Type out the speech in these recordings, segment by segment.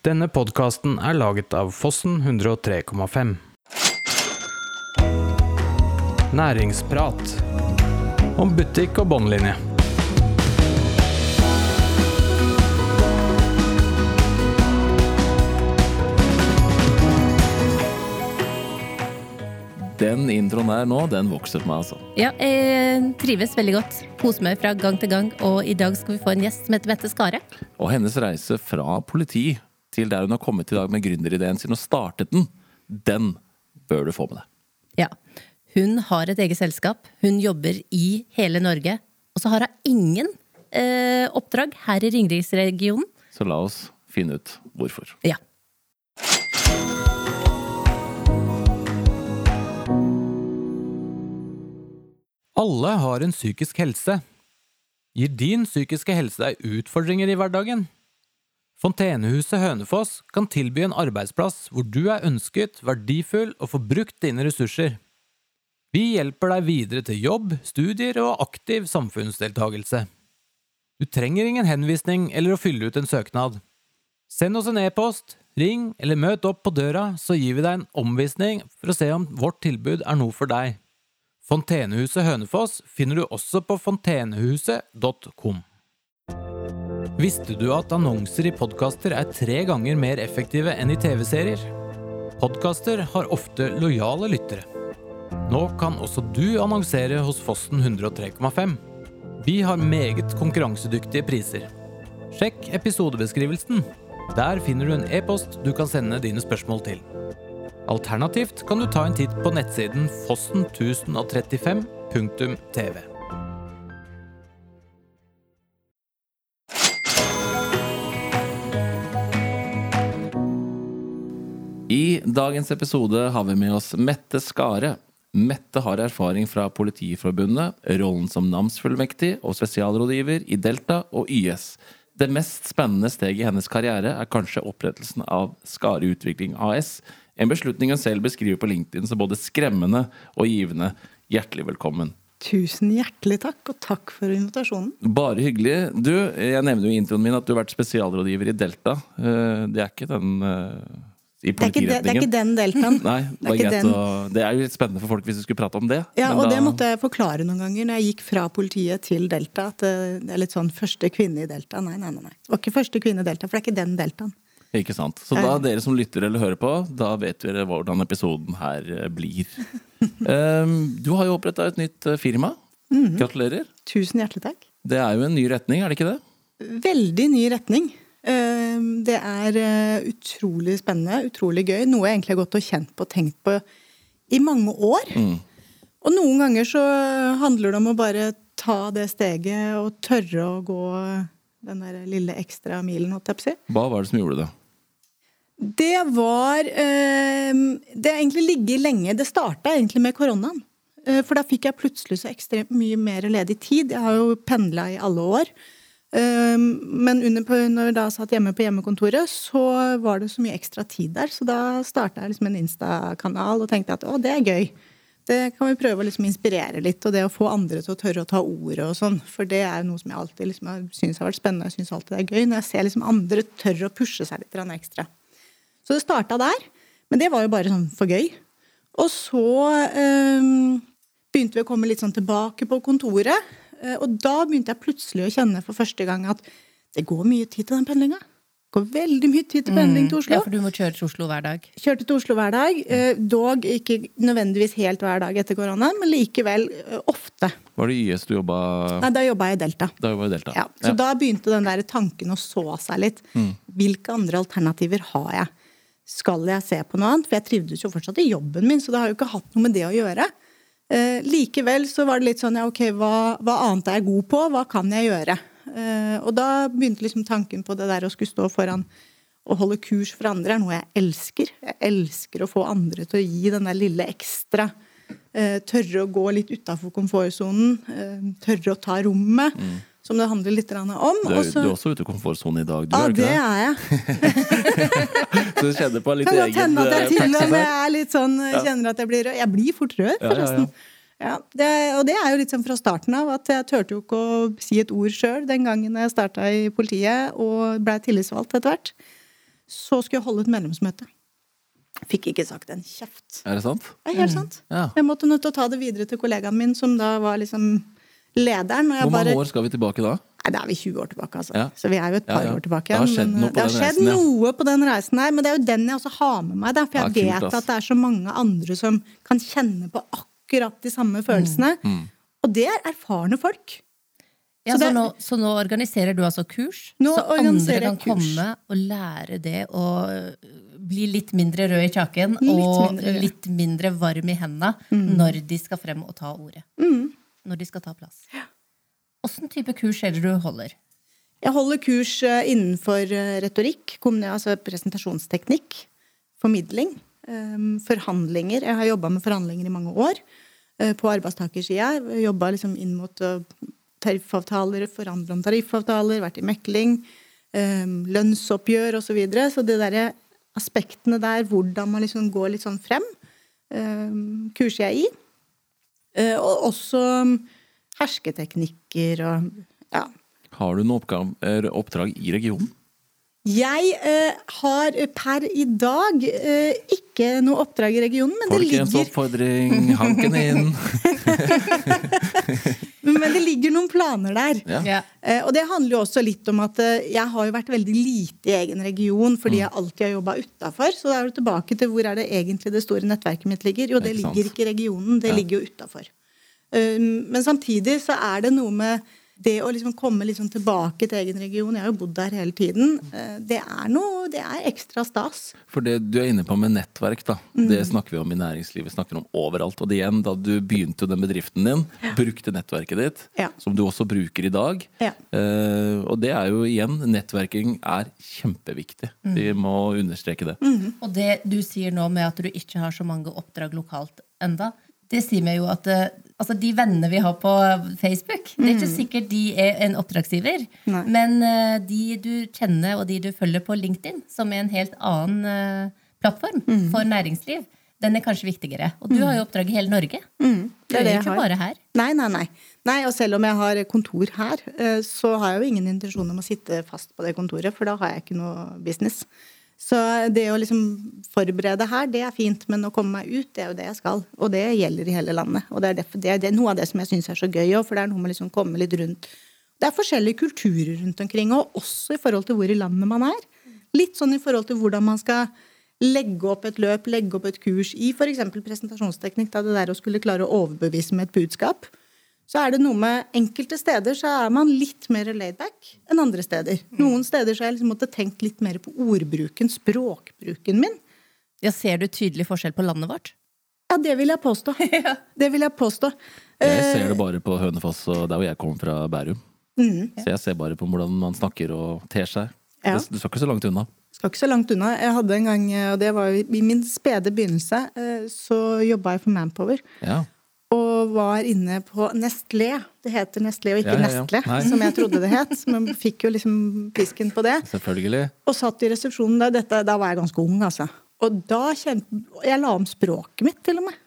Denne podkasten er laget av Fossen 103,5. Næringsprat om butikk og båndlinje. Den introen der nå, den vokser på meg, altså. Ja, jeg trives veldig godt. Koser meg fra gang til gang. Og i dag skal vi få en gjest som heter Mette Skare. Og hennes reise fra politi til der hun har kommet i dag med gründerideen sin og startet den, den bør du få med deg. Ja. Hun har et eget selskap. Hun jobber i hele Norge. Og så har hun ingen eh, oppdrag her i Ringeriksregionen. Så la oss finne ut hvorfor. Ja. Alle har en psykisk helse. Gir din psykiske helse deg utfordringer i hverdagen? Fontenehuset Hønefoss kan tilby en arbeidsplass hvor du er ønsket, verdifull og får brukt dine ressurser. Vi hjelper deg videre til jobb, studier og aktiv samfunnsdeltagelse. Du trenger ingen henvisning eller å fylle ut en søknad. Send oss en e-post, ring eller møt opp på døra, så gir vi deg en omvisning for å se om vårt tilbud er noe for deg. Fontenehuset Hønefoss finner du også på fontenehuset.com. Visste du at annonser i podkaster er tre ganger mer effektive enn i TV-serier? Podkaster har ofte lojale lyttere. Nå kan også du annonsere hos Fossen 103,5. Vi har meget konkurransedyktige priser. Sjekk episodebeskrivelsen. Der finner du en e-post du kan sende dine spørsmål til. Alternativt kan du ta en titt på nettsiden fossen1035.tv. dagens episode har vi med oss Mette Skare. Mette har erfaring fra Politiforbundet, rollen som namsfullmektig og spesialrådgiver i Delta og YS. Det mest spennende steget i hennes karriere er kanskje opprettelsen av Skare Utvikling AS, en beslutning hun selv beskriver på LinkedIn som både skremmende og givende. Hjertelig velkommen. Tusen hjertelig takk, og takk for invitasjonen. Bare hyggelig. Du, jeg nevner jo i introen min at du har vært spesialrådgiver i Delta. Eh, det er ikke den eh, det er, ikke, det, det er ikke den deltaen. Nei, det, er det, å, det er jo litt spennende for folk hvis vi skulle prate om det. Ja, og da... det måtte jeg forklare noen ganger når jeg gikk fra politiet til Delta. At det er litt sånn første kvinne i Delta. Nei, nei, nei. Det var ikke første kvinne i Delta, for det er ikke den deltaen. Ikke sant. Så da, dere som lytter eller hører på, da vet dere hvordan episoden her eh, blir. um, du har jo oppretta et nytt eh, firma. Mm -hmm. Gratulerer. Tusen hjertelig takk. Det er jo en ny retning, er det ikke det? Veldig ny retning. Ehm, det er eh, utrolig spennende, utrolig gøy. Noe jeg egentlig har gått og kjent på og tenkt på i mange år. Mm. Og noen ganger så handler det om å bare ta det steget og tørre å gå den der lille ekstra milen, holdt jeg på å si. Hva var det som gjorde det? Det var eh, Det har egentlig ligget lenge. Det starta egentlig med koronaen. Eh, for da fikk jeg plutselig så ekstremt mye mer ledig tid. Jeg har jo pendla i alle år. Eh, men under, når jeg da satt hjemme på hjemmekontoret, så var det så mye ekstra tid der. Så da starta jeg liksom en Insta-kanal og tenkte at å, det er gøy. Det kan vi prøve å liksom inspirere litt, og det å få andre til å tørre å ta ordet og sånn. For det er noe som jeg alltid liksom, syns har vært spennende. Jeg syns alltid det er gøy når jeg ser liksom andre tørre å pushe seg litt ekstra. Så det starta der. Men det var jo bare sånn for gøy. Og så um, begynte vi å komme litt sånn tilbake på kontoret. Uh, og da begynte jeg plutselig å kjenne for første gang at det går mye tid til den pendlinga. Det går veldig mye tid til pendling til Oslo. Ja, For du må kjøre til Oslo hver dag? Kjørte til Oslo hver dag. Uh, dog ikke nødvendigvis helt hver dag etter korona, men likevel uh, ofte. Var det YS du jobba Nei, da jobba jeg i Delta. Da jobba i Delta. Ja, så ja. da begynte den der tanken å så seg litt. Mm. Hvilke andre alternativer har jeg? skal jeg se på noe annet? For jeg trivdes jo fortsatt i jobben min, så det har jo ikke hatt noe med det å gjøre. Eh, likevel så var det litt sånn ja, ok, hva, hva, annet er jeg god på? Hva kan jeg gjøre? Eh, og da begynte liksom tanken på det der å skulle stå foran og holde kurs for andre, er noe jeg elsker. Jeg elsker å få andre til å gi den der lille ekstra. Eh, tørre å gå litt utafor komfortsonen. Eh, tørre å ta rommet. Mm som det handler litt om. Du, Også, du er også ute i komfortsonen i dag, du, ja, er det er jeg. så du kjenner på litt kan egen hende at jeg eh, til og med er litt sånn, ja. kjenner at jeg blir rød. Jeg blir fort rød, forresten. Ja, det, og det er jo litt sånn fra starten av at jeg turte jo ikke å si et ord sjøl den gangen jeg starta i politiet og blei tillitsvalgt etter hvert. så skulle jeg holde et medlemsmøte. Fikk ikke sagt en kjeft. Er det sant? Det er helt sant. Ja. Jeg måtte nødt til å ta det videre til kollegaen min, som da var liksom lederen. Og jeg Hvor mange bare, år skal vi tilbake da? Nei, da er vi 20 år tilbake, altså. Ja. Så vi er jo et par Ja, ja. år tilbake. Det har skjedd noe på det har den skjedd reisen, ja. noe på den reisen her, men det er jo den jeg også har med meg, Der, for jeg Ja, kult, vet ass. at det er så mange andre som kan kjenne på akkurat de samme følelsene. Mm. Og det er erfarne folk. Ja, Så så, nå, så nå organiserer du altså kurs, Nå så andre kan kurs. komme og lære det og øh, bli litt mindre rød i kjaken Litt og mindre litt mindre varm i hendene når de skal frem og ta ordet. Mm. Når de skal ta plass. Åssen type kurs er det du holder? Jeg holder kurs eh, innenfor eh, retorikk, altså presentasjonsteknikk, formidling, eh, forhandlinger. Jeg har jobba med forhandlinger i mange år eh, på arbeidstakersida. Jobba liksom inn mot tariffavtaler, forhandla om tariffavtaler, vært i mekling, eh, lønnsoppgjør osv. Så, videre. så det derre aspektene der, hvordan man liksom går litt sånn frem, eh, kurser jeg i. Eh, Og også hersketeknikker og ja, Har du noen eh, oppdrag i regionen? Jeg eh, har per i dag eh, ikke noe oppdrag i regionen, men det, Folkens ligger, oppfordring, hanken inn! men det ligger noen planer der. Ja. Eh, og det handler jo også litt om at eh, jeg har jo vært veldig lite i egen region fordi Mm. jeg alltid har jobba utafor. Så da er du tilbake til hvor er det egentlig det store nettverket mitt ligger. Jo, det Ikke sant. ligger ikke i regionen, det Ja. ligger jo utafor. men samtidig så er det noe med det å liksom komme liksom tilbake til egen region. Jeg har jo bodd der hele tiden. eh, det er noe Det er ekstra stas. For det du er inne på med nettverk, da, Mm. det snakker vi om i næringslivet, snakker om overalt. Og det igjen, da du begynte jo den bedriften din, brukte nettverket ditt, Ja. som du også bruker i dag. Ja. Eh, og det er jo igjen, nettverking er kjempeviktig. Mm. Vi må understreke det. Og det du sier nå med at du ikke har så mange oppdrag lokalt enda, det sier meg jo at eh, altså de vennene vi har på Facebook, det er ikke sikkert de er en oppdragsgiver. Nei. Men eh, de du kjenner og de du følger på LinkedIn, som er en helt annen plattform plattform for næringsliv, den er kanskje viktigere. Og du har jo oppdrag i hele Norge. Mm, det er det jeg ikke har. bare her. Nei, nei, nei. Nei, Og selv om jeg har kontor her, eh, så har jeg jo ingen intensjon om å sitte fast på det kontoret, for da har jeg ikke noe business. Så det å liksom forberede her, det er fint, men å komme meg ut, det er jo det jeg skal. Og det gjelder i hele landet. Og det er, derfor, det er noe av det som jeg syns er så gøy òg, for det er noe med liksom å komme litt rundt. Det er forskjellige kulturer rundt omkring, og også i forhold til hvor i landet man er. Litt sånn i forhold til hvordan man skal legge opp et løp, legge opp et kurs i f.eks. presentasjonsteknikk, da det der å skulle klare å overbevise med et budskap. Så er det noe med enkelte steder så er man litt mer laidback enn andre steder. Noen steder så har jeg liksom måttet tenkt litt mer på ordbruken, språkbruken min. Ja, Ser du tydelig forskjell på landet vårt? Ja, det vil jeg påstå. Det vil jeg påstå. Jeg ser det bare på Hønefoss og der hvor jeg kommer fra, Bærum. Mm. Så jeg ser bare på hvordan man snakker og ter seg. Ja. Du skal ikke så langt unna. Skal ikke så langt unna. Jeg hadde en gang, og det var i min spede begynnelse, eh, så jobba jeg for Manpower. Ja. Og var inne på Nestlé. Det heter Nestlé og ikke Ja, ja, ja. Nestle, Nei. som jeg trodde det het. Men fikk jo liksom pisken på det. Selvfølgelig. Og satt i resepsjonen der. Dette, da var jeg ganske ung, altså. Og da kjente Jeg la om språket mitt, til og med.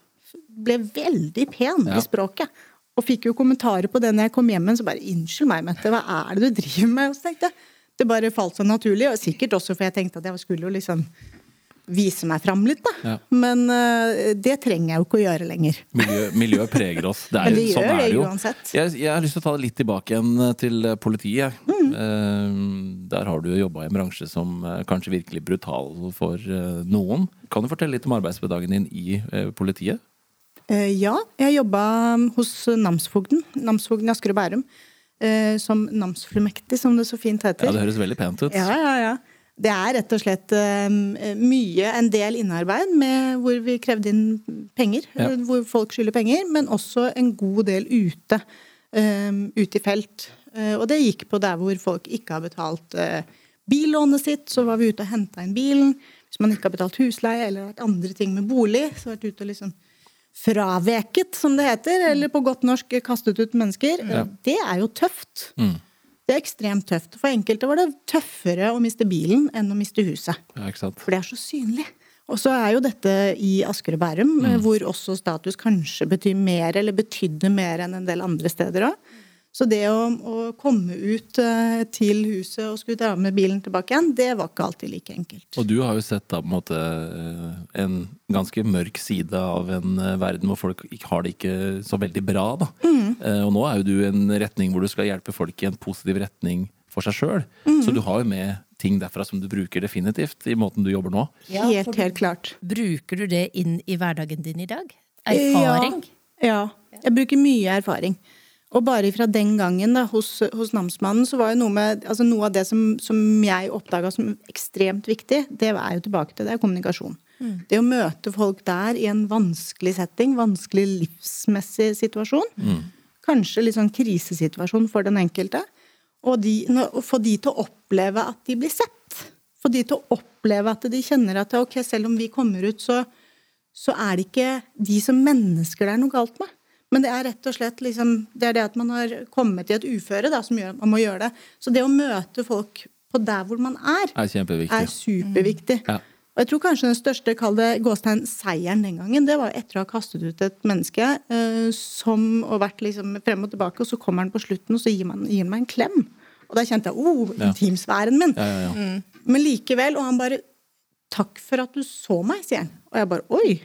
Ble veldig pen i språket. Og fikk jo kommentarer på det når jeg kom hjem. Så bare 'Unnskyld meg, Mette, hva er det du driver med?' Og så tenkte jeg Det bare falt så naturlig. Og sikkert også for jeg tenkte at jeg skulle jo liksom vise meg fram litt, da. Ja. Men uh, det trenger jeg jo ikke å gjøre lenger. Miljø, miljøet preger oss. Det er, det sånn gjør det det jo. uansett. Jeg, jeg har lyst til å ta det litt tilbake igjen til eh, politiet. Mm. Uh, der har du jo jobba i en bransje som uh, kanskje virkelig brutal for eh, noen. Kan du fortelle litt om arbeidsdagen din i eh, politiet? Eh, ja, jeg jobba hos namsfogden. Namsfogden i Asker og Bærum. eh, som namsfullmektig, som det så fint heter. Ja, Det høres veldig pent ut. Ja, ja, ja. Det er rett og slett eh, mye, en del innarbeid med hvor vi krevde inn penger. Ja. eh, Hvor folk skylder penger, men også en god del ute. eh, ute i felt. Eh, og det gikk på der hvor folk ikke har betalt eh, billånet sitt, så var vi ute og henta inn bilen. Hvis man ikke har betalt husleie eller vært andre ting med bolig, så har vært ute og liksom fraveket, som det heter, eller på godt norsk kastet ut mennesker. Ja. Det er jo tøft. Mm. Det ekstremt tøft. For enkelte var det tøffere å miste bilen enn å miste huset. Ja? For det er så synlig. Og så er jo dette i Asker og Bærum, hvor også status kanskje betyr mer, eller betydde mer enn en del andre steder òg. Så det å, å komme ut eh, til huset og skulle dra med bilen tilbake igjen, det var ikke alltid like enkelt. Og du har jo sett da på en måte eh, en ganske mørk side av en eh, verden hvor folk har det ikke så veldig bra, da. Eh, Og nå er jo du i en retning hvor du skal hjelpe folk i en positiv retning for seg sjøl. Så du har jo med ting derfra som du bruker definitivt i måten du jobber nå. Ja, helt, helt klart. Bruker du det inn i hverdagen din i dag? Erfaring? Ja, ja. Jeg bruker mye erfaring. Og bare fra den gangen da, hos, hos namsmannen, så var jo noe med altså Noe av det som, som jeg oppdaga som ekstremt viktig, det er jo tilbake til det, er kommunikasjon. Det å møte folk der i en vanskelig setting, vanskelig livsmessig situasjon. Kanskje litt sånn krisesituasjon for den enkelte. Og, de, og få de til å oppleve at de blir sett. Få de til å oppleve at de kjenner at ok, selv om vi kommer ut, så, så er det ikke de som mennesker det er noe galt med. Men det er rett og slett liksom, det er det at man har kommet i et uføre da, som gjør at man må gjøre det. Så det å møte folk på der hvor man er, er er superviktig. Ja. Og jeg tror kanskje den største, kall det gåstegn, seieren den gangen, det var etter å ha kastet ut et menneske eh, som og vært liksom frem og tilbake, og så kommer han på slutten, og så gir, man, gir han meg en klem. Og da kjente jeg oh, Ja. intimsfæren min. Ja, ja, ja. Men likevel, og han bare 'Takk for at du så meg', sier han. Og jeg bare 'oi'.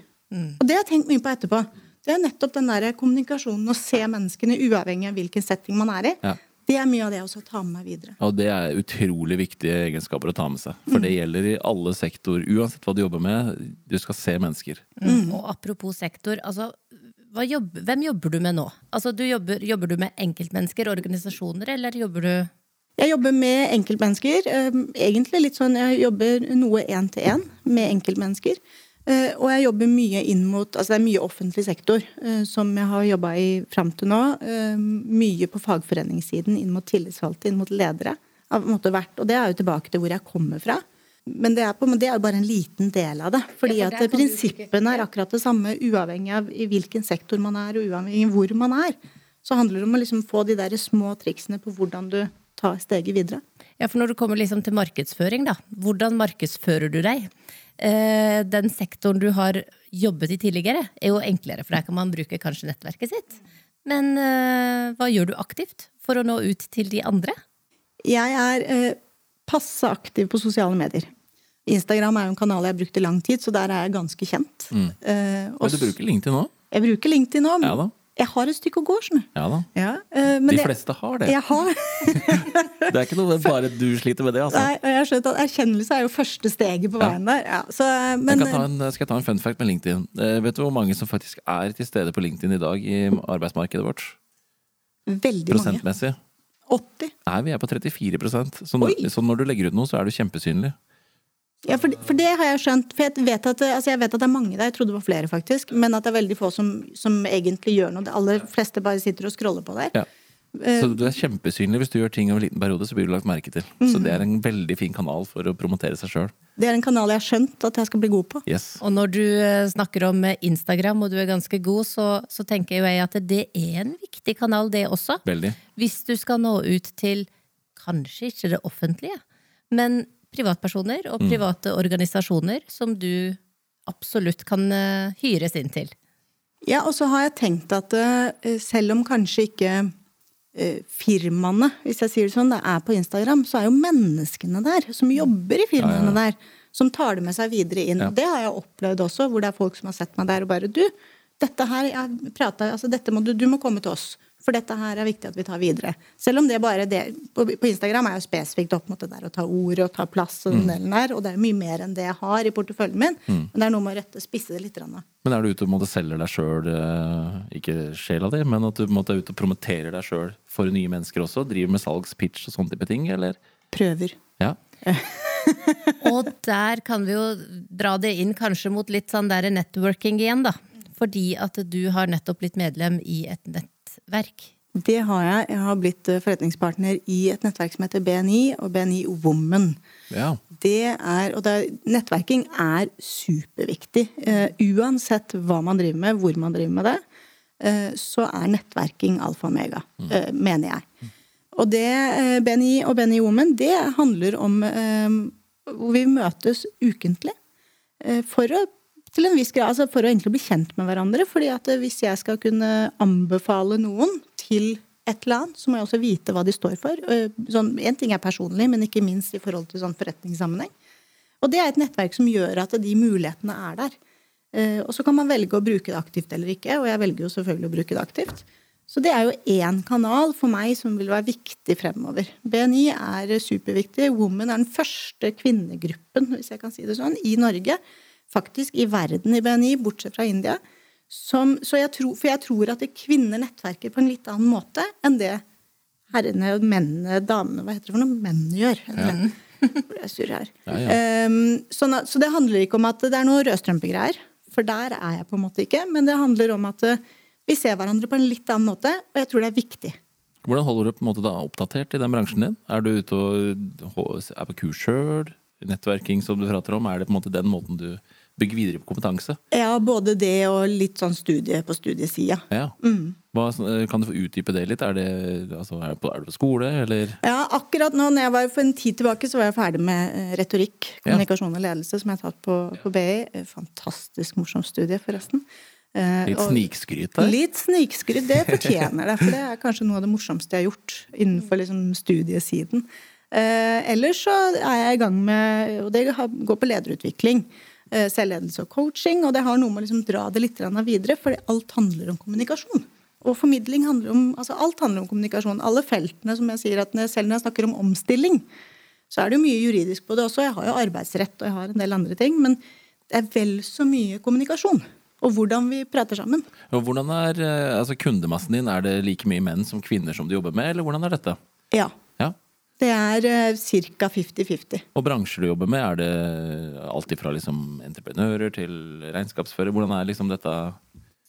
Og det har jeg tenkt mye på etterpå. Det er nettopp den der kommunikasjonen, å se menneskene uavhengig av hvilken setting man er i. Ja. Det er mye av det jeg også tar med meg videre. Og det er utrolig viktige egenskaper å ta med seg. For det gjelder i alle sektorer, uansett hva du jobber med. Du skal se mennesker. Mm. Og apropos sektor, altså, hva jobb, hvem jobber du med nå? Altså, du jobber, jobber du med enkeltmennesker, organisasjoner, eller jobber du Jeg jobber med enkeltmennesker. eh, Egentlig litt sånn, Jeg jobber noe én-til-én med enkeltmennesker. Eh, Og jeg jobber mye inn mot Altså det er mye offentlig sektor eh, som jeg har jobba i fram til nå. Eh, Mye på fagforeningssiden inn mot tillitsvalgte, inn mot ledere. Vært, og det er jo tilbake til hvor jeg kommer fra. Men det er, på, men det er jo bare en liten del av det. Fordi Ja, for at prinsippene er akkurat det samme uavhengig av i hvilken sektor man er, og uavhengig av hvor man er. Så handler det om å liksom få de der små triksene på hvordan du tar steget videre. Ja, for når du kommer liksom til markedsføring, da. Hvordan markedsfører du deg? Eh, den sektoren du har jobbet i tidligere, er jo enklere, for der kan man bruke kanskje nettverket sitt. Men eh, hva gjør du aktivt for å nå ut til de andre? Jeg er eh, passe aktiv på sosiale medier. Instagram er jo en kanal jeg har brukt i lang tid, så der er jeg ganske kjent. Eh, og Men du bruker LinkedIn nå? Jeg bruker LinkedIn nå. Ja da. Jeg har et stykke å gå. Ja da. Ja, uh, men De fleste fleste har det. Jeg har. Det er ikke noe bare du sliter med det, altså. Nei, jeg har skjønt at Erkjennelse er jo første steget på Ja. veien der. Ja, så, men, Jeg en, skal jeg ta en fun fact med LinkedIn? Uh, vet du hvor mange som faktisk er til stede på LinkedIn i dag i arbeidsmarkedet vårt? Veldig veldig mange. Prosentmessig? 80. Nei, vi er på 34 så når, så når du legger ut noe, så er du kjempesynlig. Ja, for, for det har jeg skjønt. For jeg vet, at, altså jeg vet at det er mange der, jeg trodde det var flere faktisk, men at det er veldig få som, som egentlig gjør noe. De aller fleste bare sitter og scroller på der. Ja. Så du er kjempesynlig hvis du gjør ting over en liten periode, så blir du lagt merke til. Mhm. Så det er en veldig fin kanal for å promotere seg sjøl. Det er en kanal jeg har skjønt at jeg skal bli god på. Yes. Og når du eh, snakker om eh, Instagram, og du er ganske god, så, så tenker jo jeg at det er en viktig kanal, det også. Veldig. Hvis du skal nå ut til kanskje ikke det offentlige, men privatpersoner og private organisasjoner som du absolutt kan eh, hyres inn til. Ja, og så har jeg tenkt at eh, selv om kanskje ikke eh, firmaene, hvis jeg sier det sånn, det er på Instagram, så er jo menneskene der, som jobber i firmaene der, som tar det med seg videre inn. Ja. Det har jeg opplevd også, hvor det er folk som har sett meg der og bare Du, dette her, jeg prata altså dette må du, du må komme til oss. For dette her er viktig at vi tar videre. Selv om det bare det På, på Instagram er jo spesifikt opp mot det der å ta ord og ta plass og den delen der, og det er mye mer enn det jeg har i porteføljen min. Men det er noe med å rette, spisse det litt. Men er du ute og måte selger deg sjøl, ikke sjela di, men at du måte er ute og promoterer deg sjøl for nye mennesker også? Driver med salgspitch og sånne type ting, eller? Prøver. Ja. Og der kan vi jo dra det inn kanskje mot litt sånn der networking igjen, da. Fordi at du har nettopp blitt medlem i et nettverk. Det har jeg. Jeg har blitt eh, forretningspartner i et nettverk som heter BNI, og BNI Woman. ja. Det er, og det er, Nettverking er superviktig. Uh, uansett hva man driver med, hvor man driver med det, uh, så er nettverking alfa og omega, uh, mener jeg. Og det, BNI og BNI Woman, det handler om eh, hvor vi møtes ukentlig. eh, for å til en viss grad, altså for å egentlig bli kjent med hverandre. fordi at hvis jeg skal kunne anbefale noen til et eller annet, så må jeg også vite hva de står for. Eh, Sånn, en ting er personlig, men ikke minst i forhold til sånn forretningssammenheng. Og det er et nettverk som gjør at de mulighetene er der. Eh, Og så kan man velge å bruke det aktivt eller ikke, og jeg velger jo selvfølgelig å bruke det aktivt. Så det er jo én kanal for meg som vil være viktig fremover. BNI er superviktig. Women er den første kvinnegruppen, hvis jeg kan si det sånn, i Norge. Faktisk i verden i BNI, bortsett fra India. Som, så jeg tror, for jeg tror at kvinner nettverker på en litt annen måte enn det herrene, mennene, damene Hva heter det for noe? Mennene gjør. Ja. Hvor jeg sur her. Ja, ja. Um, så, så det handler ikke om at det er noe rødstrømpegreier, for der er jeg på en måte ikke. Men det handler om at eh, vi ser hverandre på en litt annen måte, og jeg tror det er viktig. Hvordan holder du på en måte da oppdatert i den bransjen din? Er du ute og er på kurs sjøl? Nettverking som du prater om, er det på en måte den måten du bygger videre på kompetanse? Ja, både det og litt sånn studie på studiesida. Ja. Hva, kan du få utdype det litt? Er, det, altså, er, du på, er du på skole, eller? Ja, akkurat nå, når jeg var For en tid tilbake så var jeg ferdig med eh, retorikk, kommunikasjon og ledelse, som jeg har tatt på, på BI. Eh, Fantastisk morsomt studie, forresten. Eh, Litt snikskryt der? Litt snikskryt, det fortjener det. For det er kanskje noe av det morsomste jeg har gjort innenfor liksom studiesiden. Eh, ellers så er jeg i gang med Og det går på lederutvikling. Eh, Selvledelse og coaching. Og det har noe med å liksom dra det litt videre, for alt handler om kommunikasjon. Og formidling handler om Altså alt handler om kommunikasjon. Alle feltene, som jeg sier at selv når jeg snakker om omstilling, så er det jo mye juridisk på det også. Jeg har jo arbeidsrett og jeg har en del andre ting. Men det er vel så mye kommunikasjon. Og hvordan vi prater sammen. Og hvordan er eh, altså, kundemassen din? Er det like mye menn som kvinner som du jobber med, eller hvordan er dette? Ja. Ja. Det er uh, ca. 50-50. Og bransjer du jobber med, er det alt fra liksom entreprenører til regnskapsfører? Hvordan er liksom dette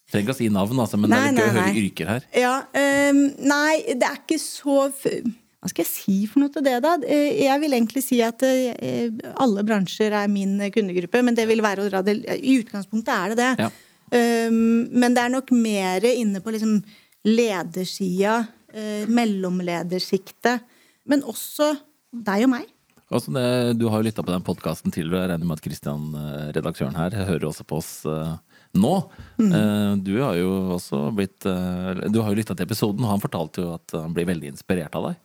Trenger ikke å si navn, altså, men Nei, det er litt gøy å høre yrker her. Ja, um, nei, det er ikke så Hva skal jeg si for noe til det, da? Eh, Jeg vil egentlig si at eh, alle bransjer er min kundegruppe, men det vil være å dra det I utgangspunktet er det det. Ja. Um, men det er nok mer inne på liksom ledersida, eh, mellomledersjiktet, men også deg og meg. Altså det, du har jo lytta på den podkasten tidligere. Jeg regner med at Christian, eh, redaktøren her, hører også på oss eh, nå. Mm. Eh, Du har jo også blitt Du har jo lytta til episoden, og han fortalte jo at han blir veldig inspirert av deg.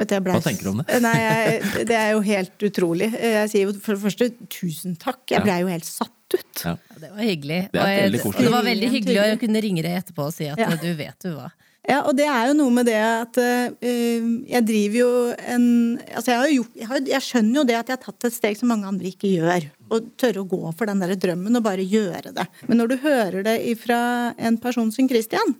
Vet du, jeg ble- Hva tenker du om det? Nei, jeg, Det er jo helt utrolig. Jeg sier jo for det første tusen takk. Jeg blei ble jo helt satt ut. Ja. Det var hyggelig. Det Og jeg- det var veldig hyggelig å kunne ringe deg etterpå og si at Ja. du vet du hva. Ja, og det er jo noe med det at uh, jeg driver jo en Altså, jeg, gjort, jeg, har, jeg skjønner jo det at jeg har tatt et steg som mange andre ikke gjør. Og tørre å gå for den der drømmen og bare gjøre det. Men når du hører det fra en person som Christian,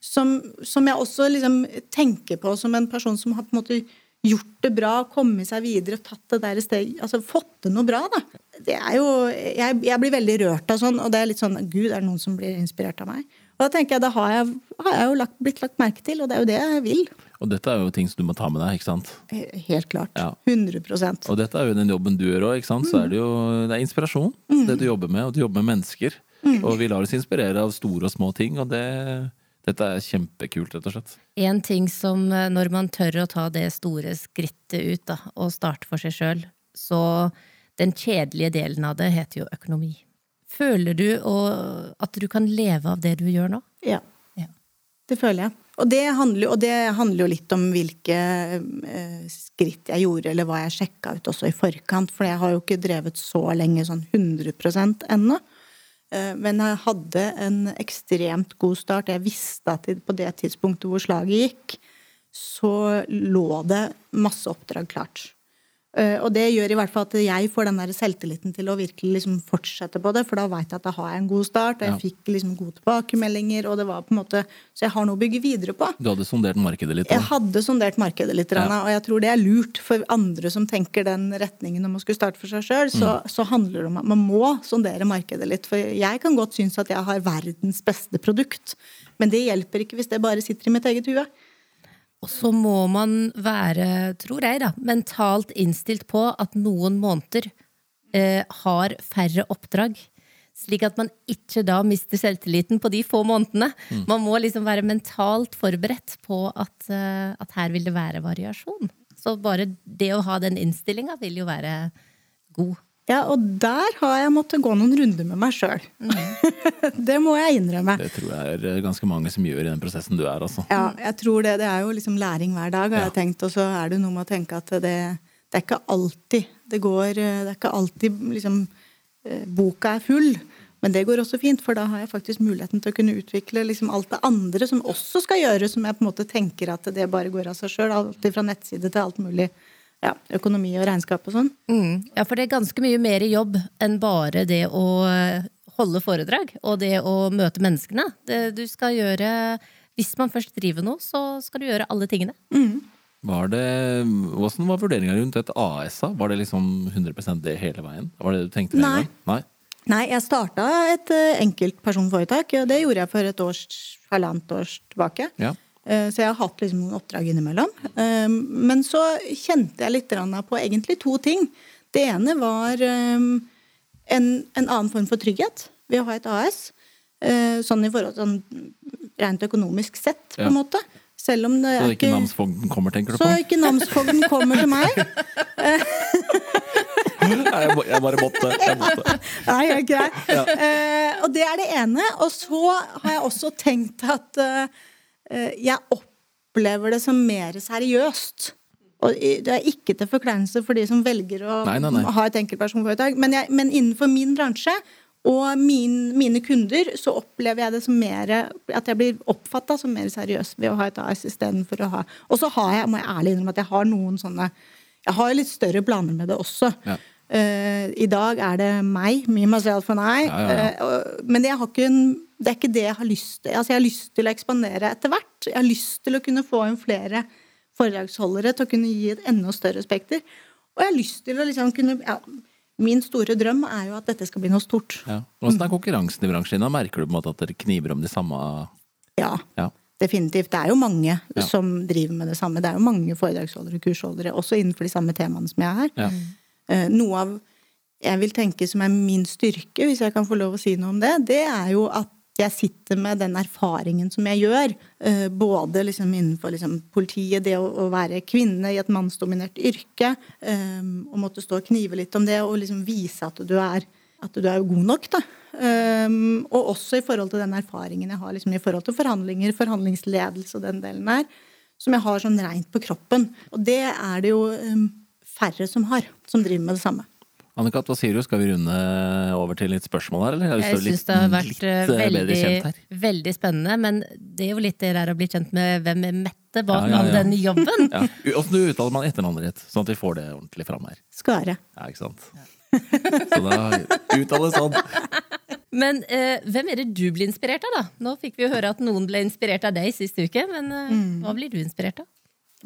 som, som jeg også liksom tenker på som en person som har på en måte gjort det bra, kommet seg videre, tatt det der steg, altså fått til noe bra, da. Det er jo jeg, jeg blir veldig rørt av sånn, og det er litt sånn Gud, er det noen som blir inspirert av meg? Og da tenker jeg, da har jeg, har jeg jo lagt, blitt lagt merke til, og det er jo det jeg vil. Og dette er jo ting som du må ta med deg, ikke sant? Helt klart. Ja. 100% Og dette er jo den jobben du gjør òg, ikke sant? Så er det jo det er inspirasjon, det du jobber med. Og du jobber med mennesker. Og vi lar oss inspirere av store og små ting, og det, dette er kjempekult, rett og slett. En ting som eh, når man tør å ta det store skrittet ut da, og starte for seg sjøl, så den kjedelige delen av det heter jo økonomi. Føler du at du kan leve av det du gjør nå? Ja. Ja. Det føler jeg. Og det handler, og det handler jo litt om hvilke eh, skritt jeg gjorde, eller hva jeg sjekka ut også i forkant. For jeg har jo ikke drevet så lenge sånn 100 ennå. Eh, men jeg hadde en ekstremt god start. Jeg visste at på det tidspunktet hvor slaget gikk, så lå det masse oppdrag klart. Eh, Og det gjør i hvert fall at jeg får den der selvtilliten til å virkelig liksom fortsette på det, for da veit jeg at da har jeg en god start, og jeg Ja. fikk liksom gode tilbakemeldinger, og det var på en måte Så jeg har noe å bygge videre på. Du hadde sondert markedet litt? Jeg hadde sondert markedet litt, Ja. Og jeg tror det er lurt for andre som tenker den retningen om å skulle starte for seg sjøl. Så, Mm. så handler det om at man må sondere markedet litt. For jeg kan godt synes at jeg har verdens beste produkt, men det hjelper ikke hvis det bare sitter i mitt eget hue. Og så må man være, tror jeg, da, mentalt innstilt på at noen måneder eh, har færre oppdrag. Slik at man ikke da mister selvtilliten på de få månedene. Man må liksom være mentalt forberedt på at, eh, at her vil det være variasjon. Så bare det å ha den innstillinga vil jo være god. Ja, og der har jeg måttet gå noen runder med meg sjøl. det må jeg innrømme. Det tror jeg er ganske mange som gjør i den prosessen du er, altså. Ja, jeg tror det. Det er jo liksom læring hver dag, har Ja. jeg tenkt. Og så er det noe med å tenke at det, det er ikke alltid det går Det er ikke alltid liksom eh, Boka er full. Men det går også fint, for da har jeg faktisk muligheten til å kunne utvikle liksom alt det andre som også skal gjøres, som jeg på en måte tenker at det bare går av seg sjøl. Alt fra nettside til alt mulig. Ja, økonomi og regnskap og sånn. Mm. Ja, for det er ganske mye mer jobb enn bare det å eh, holde foredrag og det å møte menneskene. Det du skal gjøre Hvis man først driver noe, så skal du gjøre alle tingene. Var det, hvordan var vurderinga rundt et AS? -a? Var det liksom 100 det hele veien? Var det det du tenkte Nei. gang? Nei. Nei, jeg starta et eh, enkeltpersonforetak, og det gjorde jeg for et års, halvannet års tilbake. Ja. Eh, Så jeg har hatt liksom noen oppdrag innimellom. Eh, Men så kjente jeg litt på egentlig to ting. Det ene var eh, en, en annen form for trygghet ved å ha et AS. Eh, Sånn i forhold til sånn rent økonomisk sett, på Ja. en måte. Selv om det Så er ikke namsfogden kommer, tenker du så på? ikke namsfogden kommer til meg. Nei, jeg, jeg bare måtte. Jeg måtte. Nei, jeg er grei. Eh, og det er det ene. Og så har jeg også tenkt at jeg opplever det som mer seriøst. Og det er ikke til forkleinelse for de som velger å Nei, nei, nei. ha et enkeltpersonforetak. Men, jeg, men innenfor min bransje og min, mine kunder så opplever jeg det som mer At jeg blir oppfatta som mer seriøs ved å ha et AS istedenfor å ha Og så har jeg, må jeg ærlig innrømme at jeg har noen sånne Jeg har litt større planer med det også. Ja. Uh, I dag er det meg, me, myself and I. Ja, ja. Eh, men jeg har ikke en, det er ikke det jeg har lyst til. Altså, jeg har lyst til å ekspandere etter hvert. Jeg har lyst til å kunne få inn flere foredragsholdere til å kunne gi et enda større spekter. Og jeg har lyst til å liksom kunne ja, Min store drøm er jo at dette skal bli noe stort. Ja. Hvordan er konkurransen i bransjen? Da merker du på en måte at dere kniver om de samme Ja, Ja. definitivt. Det er jo mange Ja. som driver med det samme. Det er jo mange foredragsholdere og kursholdere, også innenfor de samme temaene som jeg er. ja. Eh, Noe av jeg vil tenke som er min styrke, hvis jeg kan få lov å si noe om det, det er jo at jeg sitter med den erfaringen som jeg gjør. eh, Både liksom innenfor liksom politiet, det å, være kvinne i et mannsdominert yrke. eh, Og måtte stå og knive litt om det, og liksom vise at du er, at du er god nok. Da. Eh, Og også i forhold til den erfaringen jeg har liksom, i forhold til forhandlinger, forhandlingsledelse og den delen der. Som jeg har sånn reint på kroppen. Og det er det jo eh, færre som har, som driver med det samme. Anne-Kat, hva sier du? Skal vi runde over til litt spørsmål her, eller? Jeg syns det har vært eh, eh, veldig, veldig spennende. Men det er jo litt det der å bli kjent med hvem er Mette bak Ja, ja, all ja. den jobben. Ja. Åssen uttaler man etternavnet ditt, sånn at vi får det ordentlig fram her? Skare. Ja, ikke sant? Så da uttales sånn. Men eh, hvem er det du blir inspirert av, da? Nå fikk vi jo høre at noen ble inspirert av deg sist uke, men eh, Mm. hva blir du inspirert av?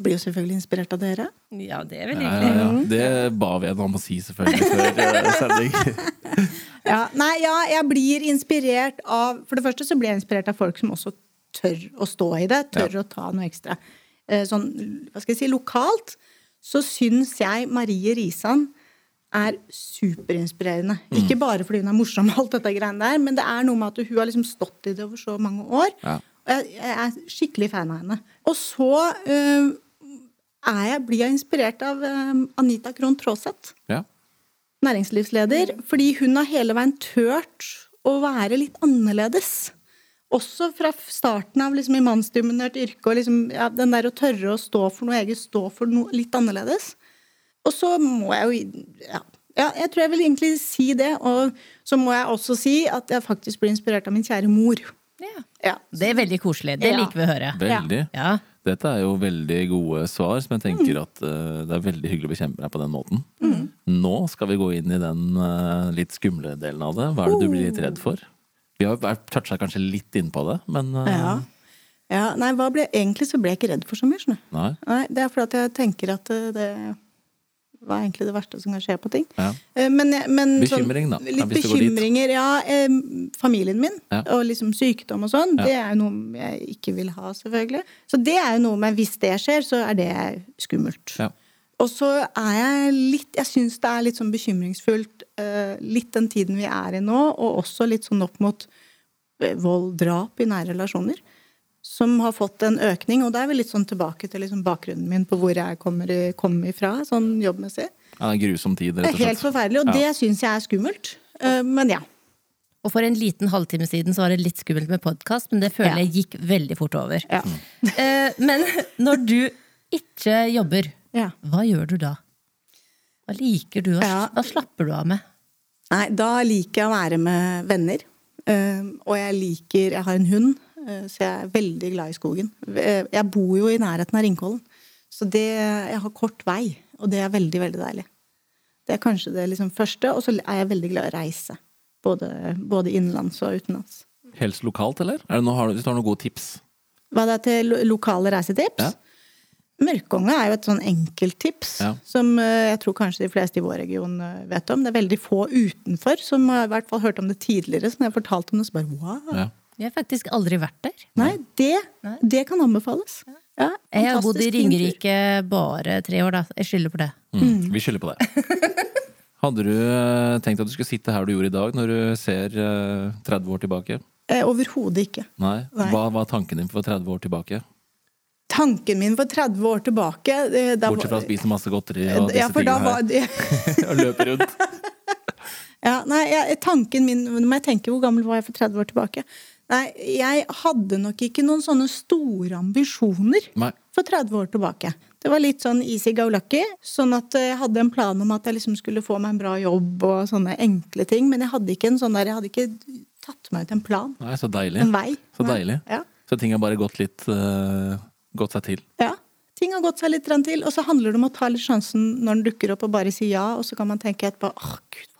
Blir jo selvfølgelig inspirert av dere. Ja, det er veldig hyggelig. ja, ja. Det ba vi henne om å si, selvfølgelig, før eh, sending. Ja, nei, ja, jeg blir inspirert av For det første så blir jeg inspirert av folk som også tør å stå i det. Tør å ta noe ekstra. Eh, Sånn, hva skal jeg si, lokalt så syns jeg Marie Risan er superinspirerende. Ikke bare fordi hun er morsom, og alt dette greiene der, men det er noe med at hun har liksom stått i det over så mange år. Ja. Jeg, jeg er skikkelig fan av henne. Og så eh, jeg, blir jeg inspirert av eh, Anita Krohn Traaseth Ja. næringslivsleder, fordi hun har hele veien tørt å være litt annerledes. Også fra starten av liksom, i mannsdominert yrke, og liksom, ja, den der å tørre å stå for noe eget, stå for noe litt annerledes. Og så må jeg jo ja, ja, jeg tror jeg vil egentlig si det. Og så må jeg også si at jeg faktisk blir inspirert av min kjære mor. Ja. Ja. Det er veldig koselig. Det Ja. liker vi å høre. Veldig. Ja. Dette er jo veldig gode svar, som jeg tenker Mm. at uh, det er veldig hyggelig å bekjempe deg på den måten. Nå skal vi gå inn i den uh, litt skumle delen av det. Hva er det du blir litt redd for? Vi har toucha kanskje litt inn på det, men uh... Ja. ja. Nei, ble, egentlig så ble jeg ikke redd for så mye. skjønner du. Nei. Nei, det er fordi at jeg tenker at eh, det er egentlig det verste som kan skje på ting. Ja. Eh, Men, men Bekymring, da. Litt bekymringer, ja. eh, Familien min Ja. og liksom sykdom og sånn, Ja. det er jo noe jeg ikke vil ha, selvfølgelig. Så det er jo noe med hvis det skjer, så er det skummelt. Ja. Og så er jeg litt Jeg syns det er litt sånn bekymringsfullt, eh, litt den tiden vi er i nå, og også litt sånn opp mot eh, vold, drap i nære relasjoner. Som har fått en økning, og da er vi litt sånn tilbake til liksom bakgrunnen min på hvor jeg kommer, kom ifra, sånn jobbmessig. Ja, det er grusom tid, Det rett er slett. helt forferdelig, og Ja. det syns jeg er skummelt. Eh, Men ja. Og for en liten halvtime siden så var det litt skummelt med podkast, men det føler Ja. jeg gikk veldig fort over. Ja. Eh, men når du ikke jobber, ja. hva gjør du da? Hva liker du? Ja. Hva slapper du av med? Nei, da liker jeg å være med venner. Eh, og jeg liker Jeg har en hund, så jeg er veldig glad i skogen. Eh, Jeg bor jo i nærheten av Ringkollen, så det, jeg har kort vei, og det er veldig, veldig deilig. Det er kanskje det liksom første, og så er jeg veldig glad i å reise. Både, både innenlands og utenlands. Helst lokalt, eller? Er det noe, har du, har noen gode tips? Hva det er til lokale reisetips? Ja. Mørkonga er jo et sånn enkelttips Ja. som eh, jeg tror kanskje de fleste i vår region eh, vet om. Det er veldig få utenfor som har i hvert fall hørt om det tidligere. Så når jeg fortalte om det, så bare wow. Ja. Jeg har faktisk aldri vært der. Nei, det, Nei. det kan anbefales. Ja, Jeg har bodd i. Ringerike bare tre år, da. Jeg skylder på det. Mm. Vi skylder på det. Hadde du eh, tenkt at du skulle sitte her du gjorde i dag, når du ser eh, 30 år tilbake? Eh, Overhodet ikke. Nei? Hva var tanken din for 30 år tilbake? Tanken min for 30 år tilbake eh, da Bortsett fra å spise masse godteri og disse ja, for da tingene var her. det, Og løpe rundt. ja, nei, jeg, tanken min Nå må jeg tenke hvor gammel var jeg for 30 år tilbake. Nei, jeg hadde nok ikke noen sånne store ambisjoner Nei. for 30 år tilbake. Det var litt sånn easy go lucky. Sånn at jeg hadde en plan om at jeg liksom skulle få meg en bra jobb og sånne enkle ting. Men jeg hadde ikke en sånn der, jeg hadde ikke tatt meg ut en plan. Nei, så deilig. En vei. Så deilig. Ja. Så ting har bare gått litt uh, Gått seg til. ja. Ting har gått seg litt til. Og så handler det om å ta litt sjansen når den dukker opp, og bare si ja. Og så kan man tenke etterpå åh gud,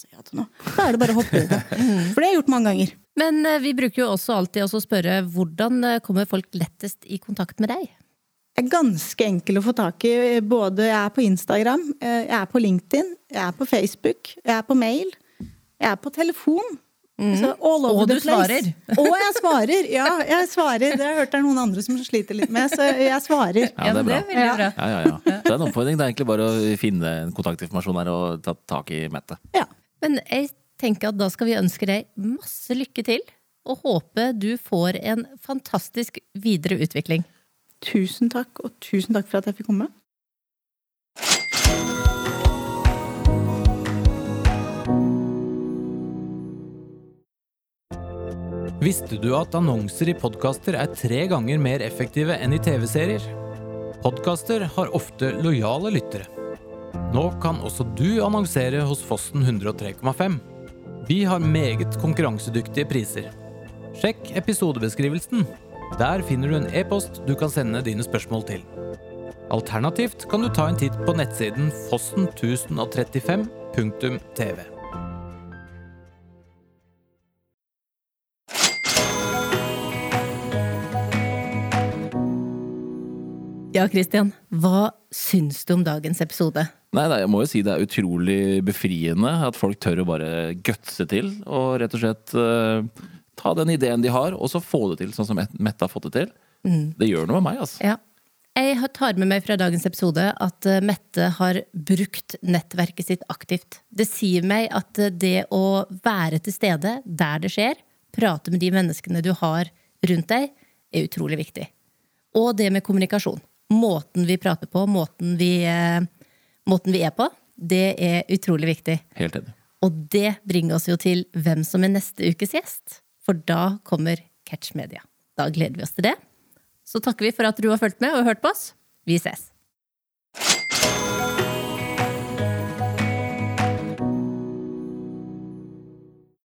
jeg sa ja til nå? Da er det bare å hoppe i det. For det har jeg gjort mange ganger. Men eh, vi bruker jo også alltid å spørre hvordan eh, kommer folk lettest i kontakt med deg? Jeg er ganske enkel å få tak i. Både jeg er på Instagram, eh, jeg er på LinkedIn, jeg er på Facebook, jeg er på mail, jeg er på telefon. Så all over Og the du place. svarer. Og jeg svarer! Ja, jeg svarer. Det har jeg hørt det er noen andre som sliter litt med, så jeg svarer. Ja, det er bra. Ja, ja, ja. Det er en oppfordring. Det er egentlig bare å finne en kontaktinformasjon her og ta tak i Mette. Ja. Men jeg tenker at da skal vi ønske deg masse lykke til, og håpe du får en fantastisk videre utvikling. Tusen takk, og tusen takk for at jeg fikk komme. Visste du at annonser i podkaster er tre ganger mer effektive enn i TV-serier? Podkaster har ofte lojale lyttere. Nå kan også du annonsere hos Fossen 103,5. Vi har meget konkurransedyktige priser. Sjekk episodebeskrivelsen. Der finner du en e-post du kan sende dine spørsmål til. Alternativt kan du ta en titt på nettsiden fossen1035.tv. Ja, Christian, hva syns du om dagens episode? Nei, nei, jeg må jo si det er utrolig befriende at folk tør å bare gutse til. Og rett og slett uh, ta den ideen de har, og så få det til sånn som Mette har fått det til. Det gjør noe med meg, altså. Ja. Jeg tar med meg fra dagens episode at eh, Mette har brukt nettverket sitt aktivt. Det sier meg at eh, det å være til stede der det skjer, prate med de menneskene du har rundt deg, er utrolig viktig. Og det med kommunikasjon. Måten vi prater på, måten vi, eh, måten vi er på, det er utrolig viktig. Helt enig. Og det bringer oss jo til hvem som er neste ukes gjest. For da kommer Catch Media. Da gleder vi oss til det. Så takker vi for at du har fulgt med og hørt på oss. Vi ses.